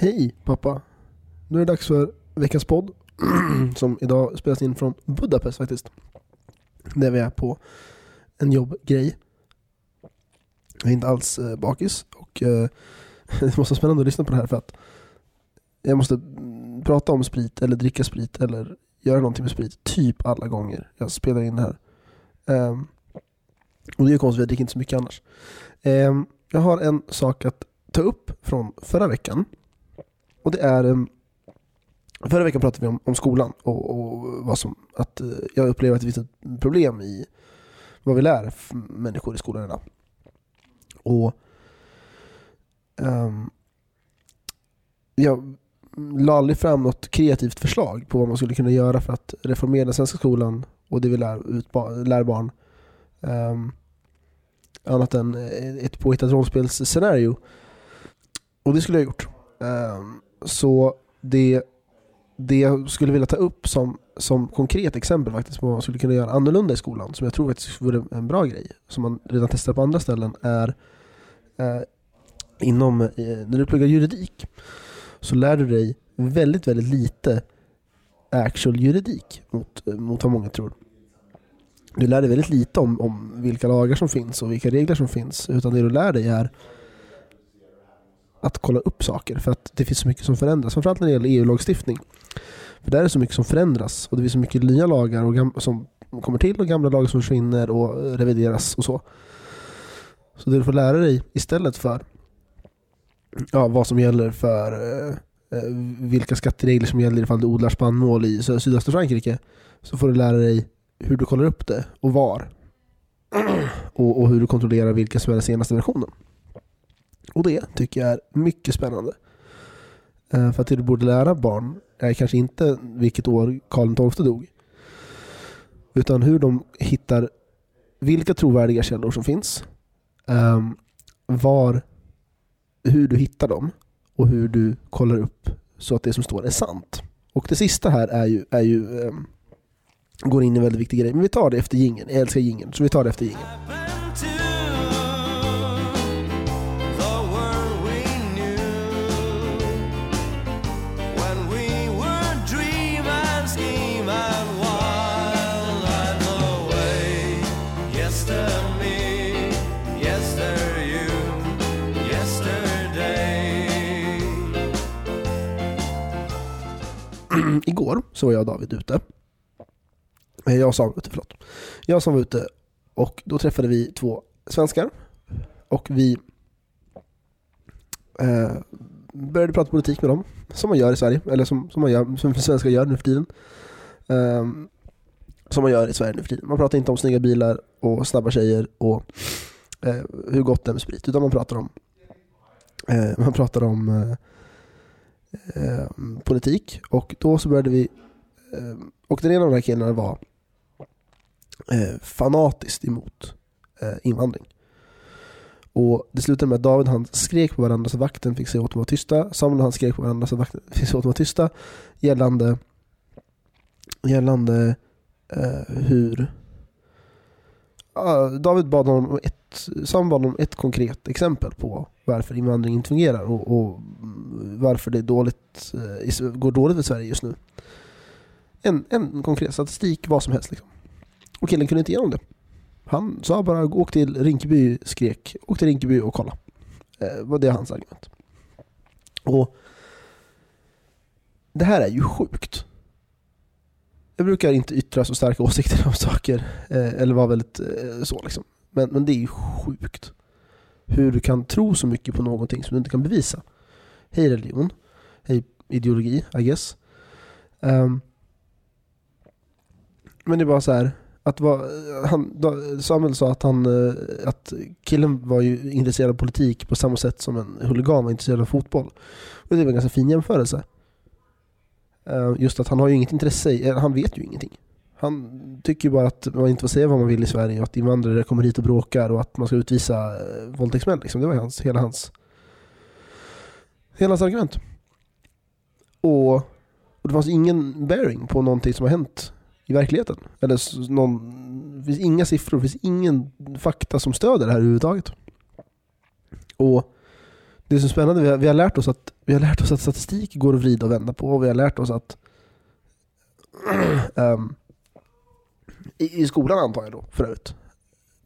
Hej pappa. Nu är det dags för veckans podd. som idag spelas in från Budapest faktiskt. Där vi är på en jobbgrej. Jag är inte alls eh, bakis och eh, det måste vara spännande att lyssna på det här för att jag måste prata om sprit eller dricka sprit eller göra någonting med sprit typ alla gånger jag spelar in det här. Ehm, och det är ju konstigt, jag dricker inte så mycket annars. Ehm, jag har en sak att ta upp från förra veckan. Och det är ehm, Förra veckan pratade vi om, om skolan och, och vad som, att eh, jag upplever att det finns ett problem i vad vi lär människor i skolan idag. Och um, jag la aldrig fram något kreativt förslag på vad man skulle kunna göra för att reformera den svenska skolan och det vi lär, ut, lär barn. Um, annat än ett påhittat rollspelsscenario. Och det skulle jag ha gjort. Um, så det, det jag skulle vilja ta upp som, som konkret exempel faktiskt på vad man skulle kunna göra annorlunda i skolan, som jag tror faktiskt vore en bra grej, som man redan testar på andra ställen, är eh, inom, eh, när du pluggar juridik så lär du dig väldigt, väldigt lite actual juridik mot, eh, mot vad många tror. Du lär dig väldigt lite om, om vilka lagar som finns och vilka regler som finns, utan det du lär dig är att kolla upp saker för att det finns så mycket som förändras, framförallt när det gäller EU-lagstiftning. För där är det så mycket som förändras och det finns så mycket nya lagar och som kommer till och gamla lagar som försvinner och eh, revideras och så. Så det du får lära dig istället för ja, vad som gäller för eh, eh vilka skatteregler som gäller ifall du odlar spannmål i sydöstra Frankrike så får du lära dig hur du kollar upp det och var. och, och hur du kontrollerar vilken som är den senaste versionen. Och det tycker jag är mycket spännande. Eh, för att det du borde lära barn är kanske inte vilket år Karl XII dog. Utan hur de hittar vilka trovärdiga källor som finns. Ehm, var, hur du hittar dem och hur du kollar upp så att det som står är sant. Och det sista här är ju, är ju ehm, går in i en väldigt viktig grej. Men vi tar det efter jingeln. Jag älskar jingeln, så vi tar det efter jingeln. Igår så var jag och David ute. Eh, jag och Samuel ute, förlåt. Jag och var ute och då träffade vi två svenskar. Och vi eh, började prata politik med dem. Som man gör i Sverige, eller som, som, man gör, som svenskar gör nu för tiden. Eh, som man gör i Sverige nu för tiden. Man pratar inte om snygga bilar och snabba tjejer och eh, hur gott det är med sprit. Utan man pratar om, eh, man pratar om eh, Eh, politik. Och då så började vi, eh, och den ena av de här killarna var eh, fanatiskt emot eh, invandring. Och det slutade med att David han skrek på varandra så vakten fick se åt dem att vara tysta. Samuel han skrek på varandra så vakten fick se åt dem att vara tysta. Gällande, gällande eh, hur David bad honom om ett, Samuel bad honom ett konkret exempel på varför invandring inte fungerar och, och varför det är dåligt, eh, går dåligt för Sverige just nu. En, en konkret statistik, vad som helst. Liksom. Och killen kunde inte ge honom det. Han sa bara åk till Rinkeby, skrek åk till Rinkeby och kolla. Eh, var det hans argument. Och det här är ju sjukt. Jag brukar inte yttra så starka åsikter om saker, eh, eller vara väldigt eh, så liksom. Men, men det är ju sjukt. Hur du kan tro så mycket på någonting som du inte kan bevisa. Hej religion, hej ideologi, I guess. Um, men det var så här att var, han, Samuel sa att, han, eh, att killen var ju intresserad av politik på samma sätt som en huligan var intresserad av fotboll. Och det var en ganska fin jämförelse. Ehm, just att han har ju inget intresse, eh, han vet ju ingenting. Han tycker ju bara att man inte får säga vad man vill i Sverige och att invandrare kommer hit och bråkar och att man ska utvisa eh, våldtäktsmän. Liksom. Det var ju hans, hela hans hela hans argument. Och, och det fanns ingen bearing på någonting som har hänt i verkligheten. Eller någon, det finns inga siffror, det finns ingen fakta som stöder det här överhuvudtaget. Och det som är spännande, vi har, vi, har lärt oss att, vi har lärt oss att statistik går att vrida och vända på och vi har lärt oss att um, i, i skolan antar jag då förut.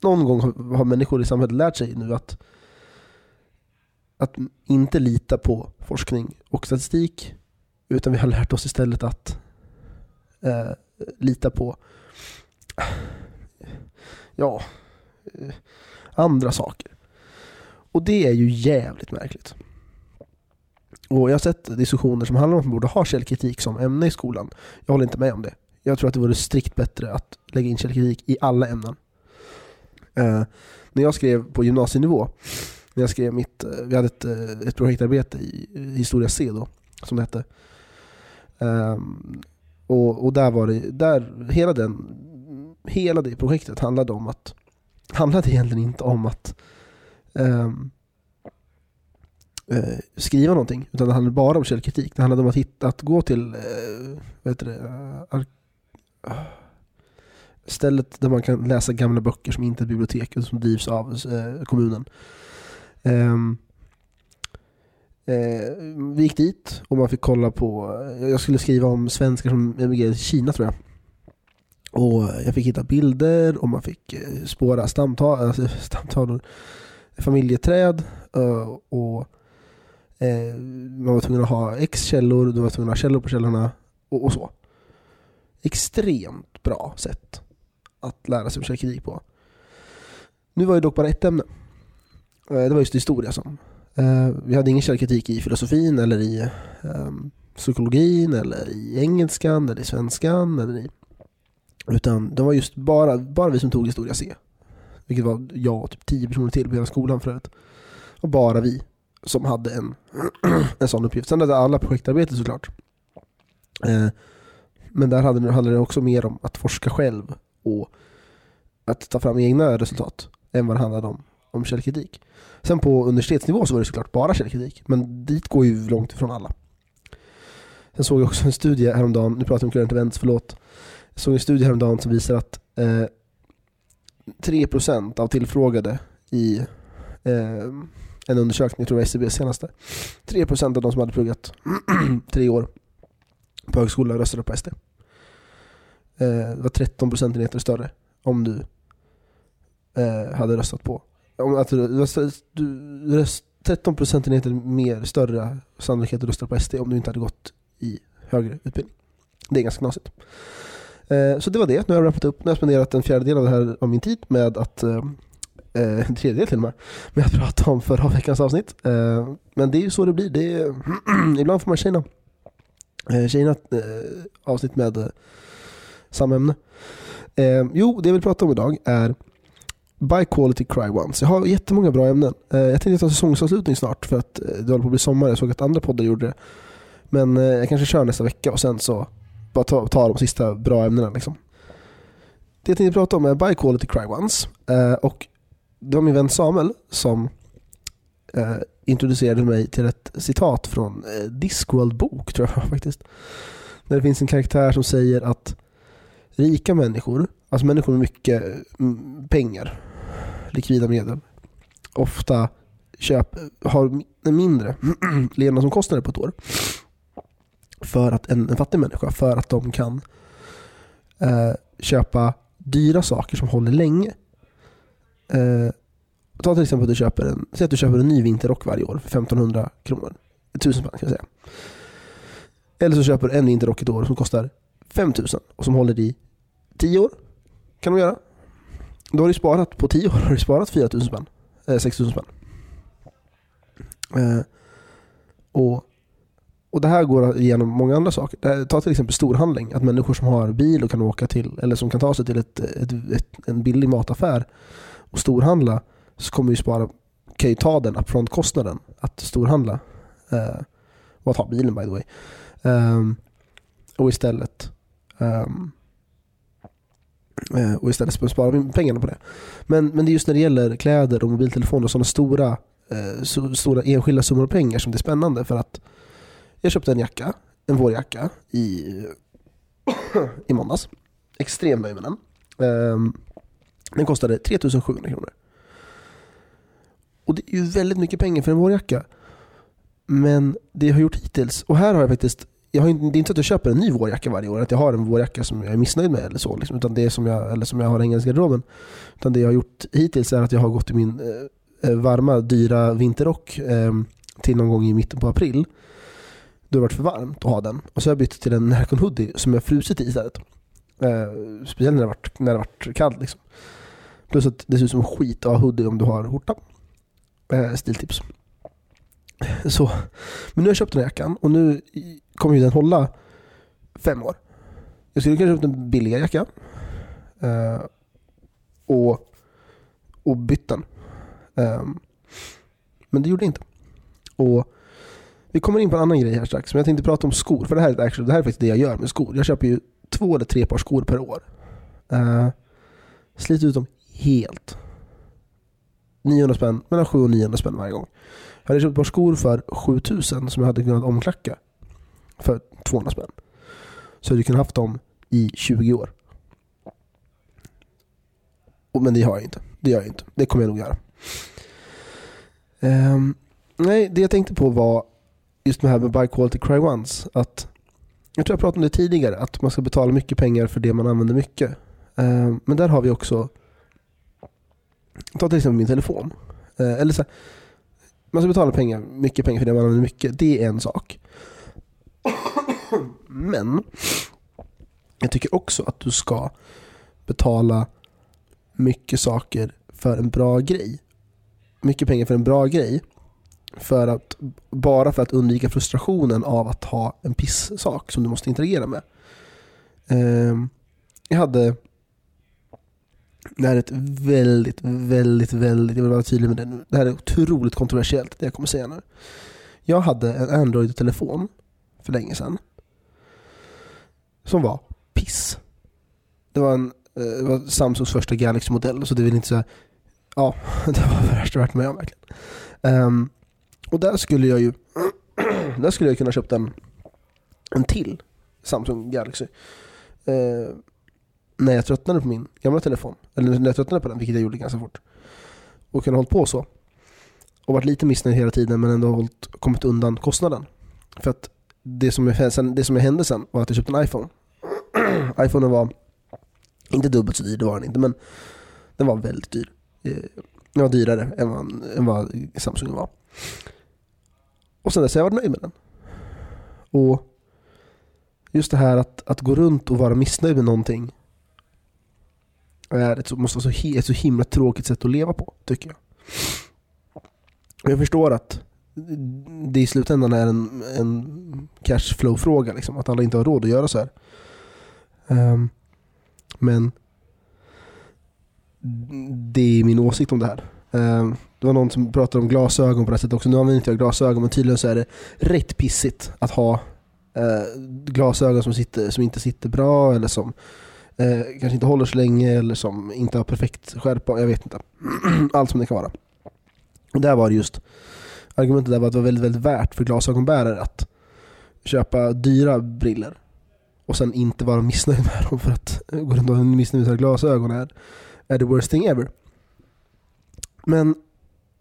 Någon gång har, har människor i samhället lärt sig nu att att inte lita på forskning och statistik utan vi har lärt oss istället att eh, lita på ja, eh, andra saker. Och det är ju jävligt märkligt. Och jag har sett diskussioner som handlar om att man borde ha källkritik som ämne i skolan. Jag håller inte med om det. Jag tror att det vore strikt bättre att lägga in källkritik i alla ämnen. Eh, när jag skrev på gymnasienivå, när jag skrev mitt, eh, vi hade ett, eh, ett projektarbete i i historia C då, som det hette. Um, och, och där var det, där, hela, den, hela det projektet handlade om att, handlade egentligen inte om att um, uh, skriva någonting, utan det handlade bara om källkritik. Det handlade om att, hitta, att gå till uh, vad heter det, uh, ar- stället där man kan läsa gamla böcker som inte är bibliotek som drivs av kommunen. Ehm, eh, vi gick dit och man fick kolla på, jag skulle skriva om svenskar som emigrerade till Kina tror jag. Och jag fick hitta bilder och man fick eh, spåra stamtal, alltså stamtavlor, familjeträd eh, och eh, man var tvungen att ha X källor, du var tvungen att ha källor på källorna och, och så. Extremt bra sätt att lära sig om källkritik på. Nu var det dock bara ett ämne. Eh, det var just historia som. Eh, vi hade ingen källkritik i filosofin eller i ehm, psykologin eller i engelskan eller i svenskan eller i utan det var just bara, bara vi som tog historia C. Vilket var jag och typ tio personer till på hela skolan förut. Och bara vi som hade en, en sån uppgift. Sen hade alla projektarbete såklart. Eh, men där handlade det också mer om att forska själv och att ta fram egna resultat än vad det handlade om, om källkritik. Sen på universitetsnivå så var det såklart bara källkritik, men dit går ju långt ifrån alla. Sen såg jag också en studie häromdagen, nu pratar jag om current events, förlåt. Jag såg en studie häromdagen som visar att eh, 3% av tillfrågade i eh, en undersökning, jag tror det var SCBs senaste. 3% av de som hade pluggat tre år på högskola röstade på SD. Eh, det var 13 procentenheter större om du eh, hade röstat på. Om att du, du, röst- 13 procentenheter mer större sannolikhet att rösta på SD om du inte hade gått i högre utbildning. Det är ganska knasigt. Eh, så det var det. Nu har jag rappat upp. Nu har jag spenderat en fjärdedel av, det här, av min tid med att eh, eh en tredjedel till och med, med att prata om förra veckans avsnitt. Eh, men det är ju så det blir. Det är, ibland får man tjejna, eh, tjejna eh, avsnitt med eh, samma ämne. Eh, jo, det jag vill prata om idag är By Quality Cry Once. Jag har jättemånga bra ämnen. Eh, jag tänkte ta säsongsavslutning snart för att eh, det håller på att bli sommar. Jag såg att andra poddar gjorde det. Men eh, jag kanske kör nästa vecka och sen så bara ta, ta de sista bra ämnena. Liksom. Det jag tänkte prata om är By Quality Cry Once. Och det var min vän Samuel som introducerade mig till ett citat från Discworld bok tror jag faktiskt. Där det finns en karaktär som säger att rika människor, alltså människor med mycket mm, pengar, likvida medel, ofta köp, har mindre levnadsomkostnader på ett år för att en, en fattig människa, för att de kan eh, köpa dyra saker som håller länge. Eh, ta till exempel att du köper en, säg att du köper en ny vinterrock varje år för 1500 kronor. 1000 spänn kan jag säga. Eller så köper du en vinterrock ett år som kostar 5000 och som håller i 10 år. Kan de göra. Då har du sparat, på 10 år har du sparat 4000 spänn. Eh, 6000 spänn. Eh, och, och det här går igenom många andra saker. Här- Ta till exempel storhandling. Att människor som har bil och kan åka till, eller som kan ta sig till ett, ett, ett, en billig mataffär och storhandla så kommer ju spara, kan ju ta den upfront-kostnaden att storhandla. Eh, och att ha bilen by the way. Ehm, och istället eh, Eh, och istället sparar vi pengarna på det. Men, men det är just när det gäller kläder och mobiltelefoner och sådana stora, eh, så, stora enskilda summor pengar som det är spännande för att jag köpte en jacka, en vårjacka i, i måndags. Extremt nöjd med den. Ehm, den kostade 3700 kronor. Och det är ju väldigt mycket pengar för en vårjacka. Men det jag har gjort hittills, och här har jag faktiskt jag har inte, det är inte så att jag köper en ny vårjacka varje år, att jag har en vårjacka som jag är missnöjd med eller så. Liksom, utan det som jag, eller som jag har hängandes i garderoben. Utan det jag har gjort hittills är att jag har gått i min eh, eh varma, dyra vinterrock eh, till någon gång i mitten på april. Då har det varit för varmt att ha den. Och så har jag bytt till en Närcon hoodie som jag frusit i istället. Eh, speciellt när det har varit, när det har varit kallt. Liksom. Plus att det ser ut som skit att ha hoodie om du har skjorta. Eh, stiltips. Så. Men nu har jag köpt den här jackan och nu kommer ju den hålla fem år. Jag skulle kanske köpt en billigare jacka. Eh, och, och bytt den. Eh, men det gjorde jag inte. Och vi kommer in på en annan grej här strax. Men jag tänkte prata om skor. För det här är, actually, det här är faktiskt det jag gör med skor. Jag köper ju två eller tre par skor per år. Eh, sliter ut dem helt. 900 spänn, mellan 700 och 900 spänn varje gång. Jag hade köpt ett par skor för 7000 som jag hade kunnat omklacka för 200 spänn. Så hade jag kunnat haft dem i 20 år. Och, men det har jag inte. Det gör jag inte. Det kommer jag nog göra. Um, nej, det jag tänkte på var just det här med Buy Quality Cry Once. Att, jag tror jag pratade om det tidigare, att man ska betala mycket pengar för det man använder mycket. Um, men där har vi också, ta till exempel min telefon. Uh, eller så här, man ska betala pengar, mycket pengar för det man använder mycket. Det är en sak. Men jag tycker också att du ska betala mycket saker för en bra grej. Mycket pengar för en bra grej. För att, bara för att undvika frustrationen av att ha en piss-sak som du måste interagera med. Ehm, jag hade det här är ett väldigt, väldigt, väldigt, jag vill vara tydlig med det nu. Det här är otroligt kontroversiellt det jag kommer säga nu. Jag hade en Android-telefon för länge sedan. Som var piss. Det var, en, eh, det var Samsungs första Galaxy-modell så det vill inte säga Ja, det var det värsta jag varit med om verkligen. Um, och där skulle jag ju Där skulle jag kunna köpt en En till Samsung Galaxy. Uh, när jag tröttnade på min gamla telefon. Eller när jag tröttnade på den, vilket jag gjorde ganska fort. Och kunde ha hållit på så. Och varit lite missnöjd hela tiden men ändå hållit, kommit undan kostnaden. För att det som, sen, det som hände sen var att jag köpte en iPhone. iPhonen var inte dubbelt så dyr, det var den inte, men den var väldigt dyr. Eh, den var dyrare än vad, än vad Samsung var. Och sen dess har jag varit nöjd med den. Och just det här att, att gå runt och vara missnöjd med någonting är ett, så- måste vara så, ett så himla tråkigt sätt att leva på, tycker jag. Jag förstår att det i slutändan är en, en cashflow-fråga, liksom, att alla inte har råd att göra så här. Um, men det är min åsikt om det här. Um, det var någon som pratade om glasögon på det här sättet också. Nu använder inte jag glasögon men tydligen så är det rätt pissigt att ha uh, glasögon som, sitter, som inte sitter bra eller som uh, kanske inte håller så länge eller som inte har perfekt skärpa. Jag vet inte. Allt som det kan vara. Och där var det just argumentet där var att det var väldigt, väldigt värt för glasögonbärare att köpa dyra briller och sen inte vara missnöjd med dem för att gå runt och ha missnöjd med glasögon är, är the worst thing ever. Men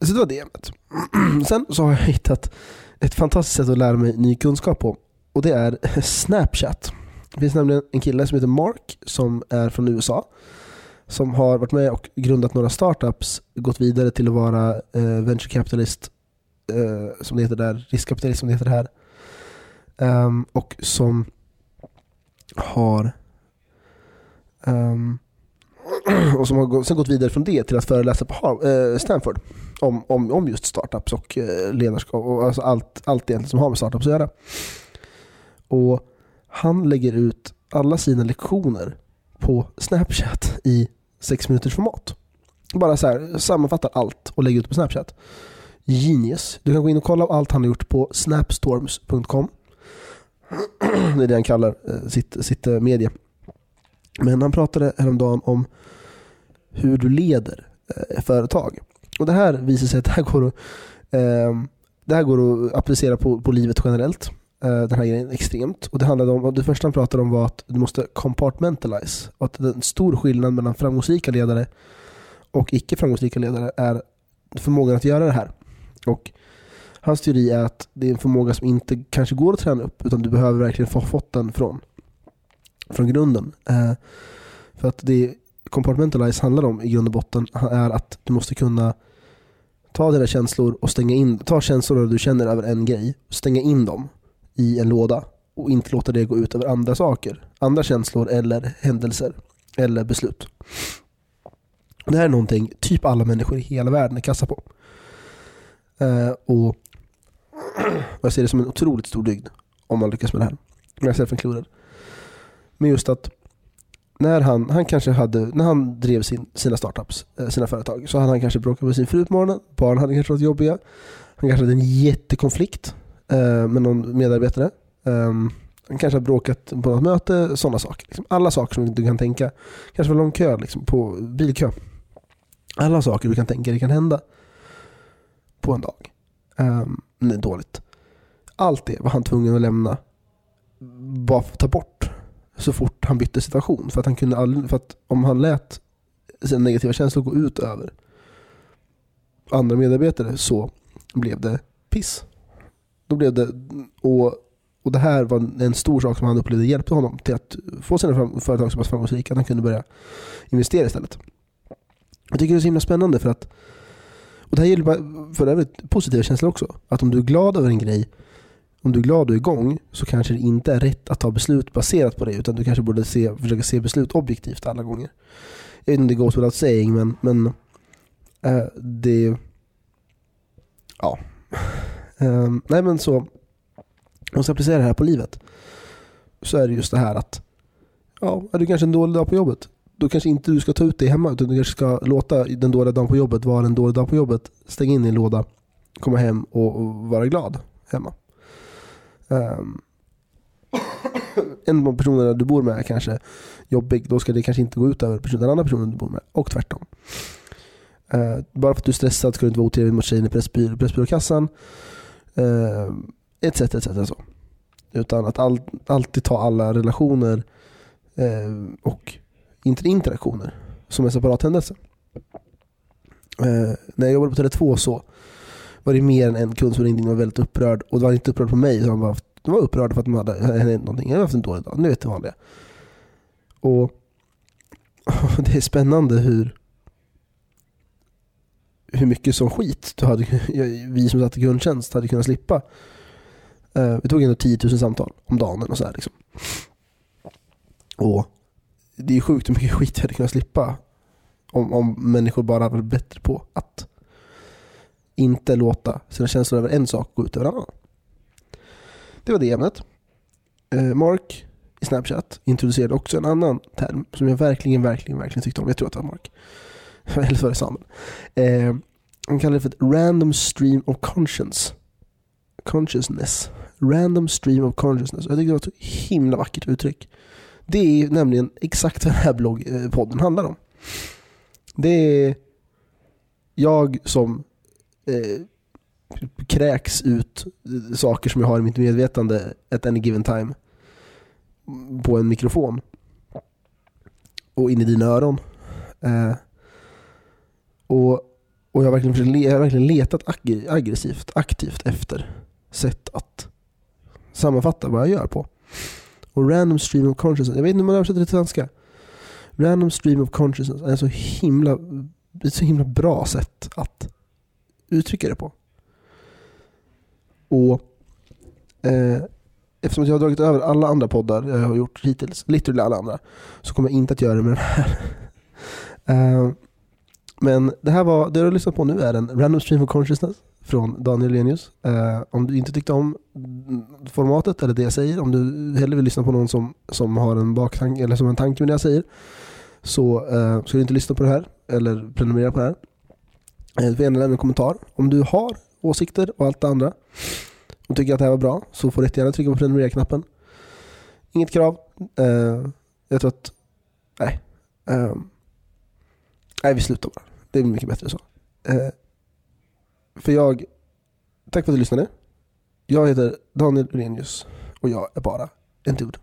så det var det ämnet. Sen så har jag hittat ett fantastiskt sätt att lära mig ny kunskap på och det är Snapchat. Det finns nämligen en kille som heter Mark som är från USA som har varit med och grundat några startups, gått vidare till att vara eh, venture capitalist eh, som det heter där, riskkapitalist som det heter här. Um, och som har um, och som har gå- sen gått vidare från det till att föreläsa på eh, Stanford om, om, om just startups och eh, ledarskap och alltså allt, allt egentligen som har med startups att göra. Och han lägger ut alla sina lektioner på Snapchat i sex minuters format. Bara så här, sammanfattar allt och lägger ut på Snapchat. Genius. Du kan gå in och kolla allt han har gjort på snapstorms.com. Det är det han kallar eh, sitt, sitt eh, medie. Men han pratade häromdagen om hur du leder eh, företag. Och det här visar sig att det här går att, ehm, det här går att applicera på, på livet generellt. Den här grejen extremt. Och det handlade om, det första han pratade om var att du måste compartmentalize. Och att det är en stor skillnad mellan framgångsrika ledare och icke framgångsrika ledare är förmågan att göra det här. Och Hans teori är att det är en förmåga som inte kanske går att träna upp utan du behöver verkligen få fått den från, från grunden. Eh, för att det compartmentalize handlar om i grund och botten är att du måste kunna ta dina känslor och stänga in, ta känslor du känner över en grej, stänga in dem i en låda och inte låta det gå ut över andra saker. Andra känslor eller händelser eller beslut. Det här är någonting typ alla människor i hela världen är kassa på. Eh, och och jag ser det som en otroligt stor dygd om man lyckas med det här. Myself included. Men just att när han, han kanske hade, när han drev sin, sina startups, eh, sina företag, så hade han kanske bråkat med sin fru på morgonen, barnen hade kanske varit jobbiga. Han kanske hade en jättekonflikt eh, med någon medarbetare. Um, han kanske har bråkat på något möte, sådana saker. Liksom alla saker som du kan tänka. Kanske var lång kö liksom, på bilkö. Alla saker du kan tänka dig kan hända på en dag. Um, dåligt. Allt det var han tvungen att lämna. Bara för att ta bort så fort han bytte situation. För att, han kunde aldrig, för att om han lät sina negativa känslor gå ut över andra medarbetare så blev det piss. Då blev det, och, och det här var en stor sak som han upplevde hjälpte honom till att få sina företag så pass framgångsrika att han kunde börja investera istället. Jag tycker det är så himla spännande för att och det här gäller för övrigt positiva känslor också. Att om du är glad över en grej, om du är glad och igång så kanske det inte är rätt att ta beslut baserat på det utan du kanske borde se, försöka se beslut objektivt alla gånger. Jag vet inte om det goes without saying men, men äh, det... Ja. Um, nej men så, om man ska applicera det här på livet så är det just det här att ja, är du kanske en dålig dag på jobbet då kanske inte du ska ta ut det hemma utan du kanske ska låta den dåliga dagen på jobbet vara en dålig dag på jobbet. Stänga in i en låda, komma hem och, och vara glad hemma. Um, en av personerna du bor med är kanske jobbig, då ska det kanske inte gå ut över personen, den andra personen du bor med och tvärtom. Uh, bara för att du är stressad ska du inte vara otrevlig mot tjejen i Pressbyråkassan. Pressbyråkassan. Uh, etc, etc. Så. Utan att all, alltid ta alla relationer uh, och inte interaktioner som en separat händelse. Eh, när jag jobbade på Tele2 så var det mer än en kund som ringde in och var väldigt upprörd. Och det var inte upprörd på mig, utan de var, de var upprörda för att de hade hänt någonting. Jag hade haft en dålig dag, ni vet det vanliga. Och det är spännande hur hur mycket som skit du hade, vi som satt i grundtjänst hade kunnat slippa. Eh, vi tog ändå 10 000 samtal om dagen och så här liksom. Och det är sjukt hur mycket skit jag hade kunnat slippa om, om människor bara hade varit bättre på att inte låta sina känslor över en sak gå ut över en annan. Det var det ämnet. Eh, Mark i Snapchat introducerade också en annan term som jag verkligen, verkligen, verkligen tyckte om. Jag tror att det var Mark. Eller så var det Samuel. Eh, han kallade det för ett random stream of conscience. Consciousness. Random stream of consciousness. Jag tyckte det var ett så himla vackert uttryck. Det är nämligen exakt vad den här bloggpodden eh, handlar om. Det är jag som eh, kräks ut eh, saker som jag har i mitt medvetande at any given time på en mikrofon och in i dina öron. Eh, och, och jag har verkligen, försökt jag har verkligen letat ag- aggressivt, aktivt efter sätt att sammanfatta vad jag gör på. Och random stream of consciousness, jag vet inte om man översätter det till svenska. Random stream of consciousness är så himla, ett så himla bra sätt att uttrycka det på. Och eh, eftersom jag har dragit över alla andra poddar jag har gjort hittills, literally alla andra, så kommer jag inte att göra det med den här. eh, men det här var, det du har lyssnat på nu är en Random Stream of Consciousness från Daniel Lenius. Eh, om du inte tyckte om formatet eller det jag säger, om du hellre vill lyssna på någon som, som har en baktanke eller som har en tanke med det jag säger, så eh, ska du inte lyssna på det här eller prenumerera på det här. Du får gärna lämna en kommentar. Om du har åsikter och allt det andra och tycker att det här var bra så får du jättegärna trycka på prenumerera-knappen. Inget krav. Eh, jag tror att... Nej. Eh, nej, vi slutar bara. Det är mycket bättre så. Eh, för jag... Tack för att du lyssnade. Jag heter Daniel Urenius och jag är bara en dude.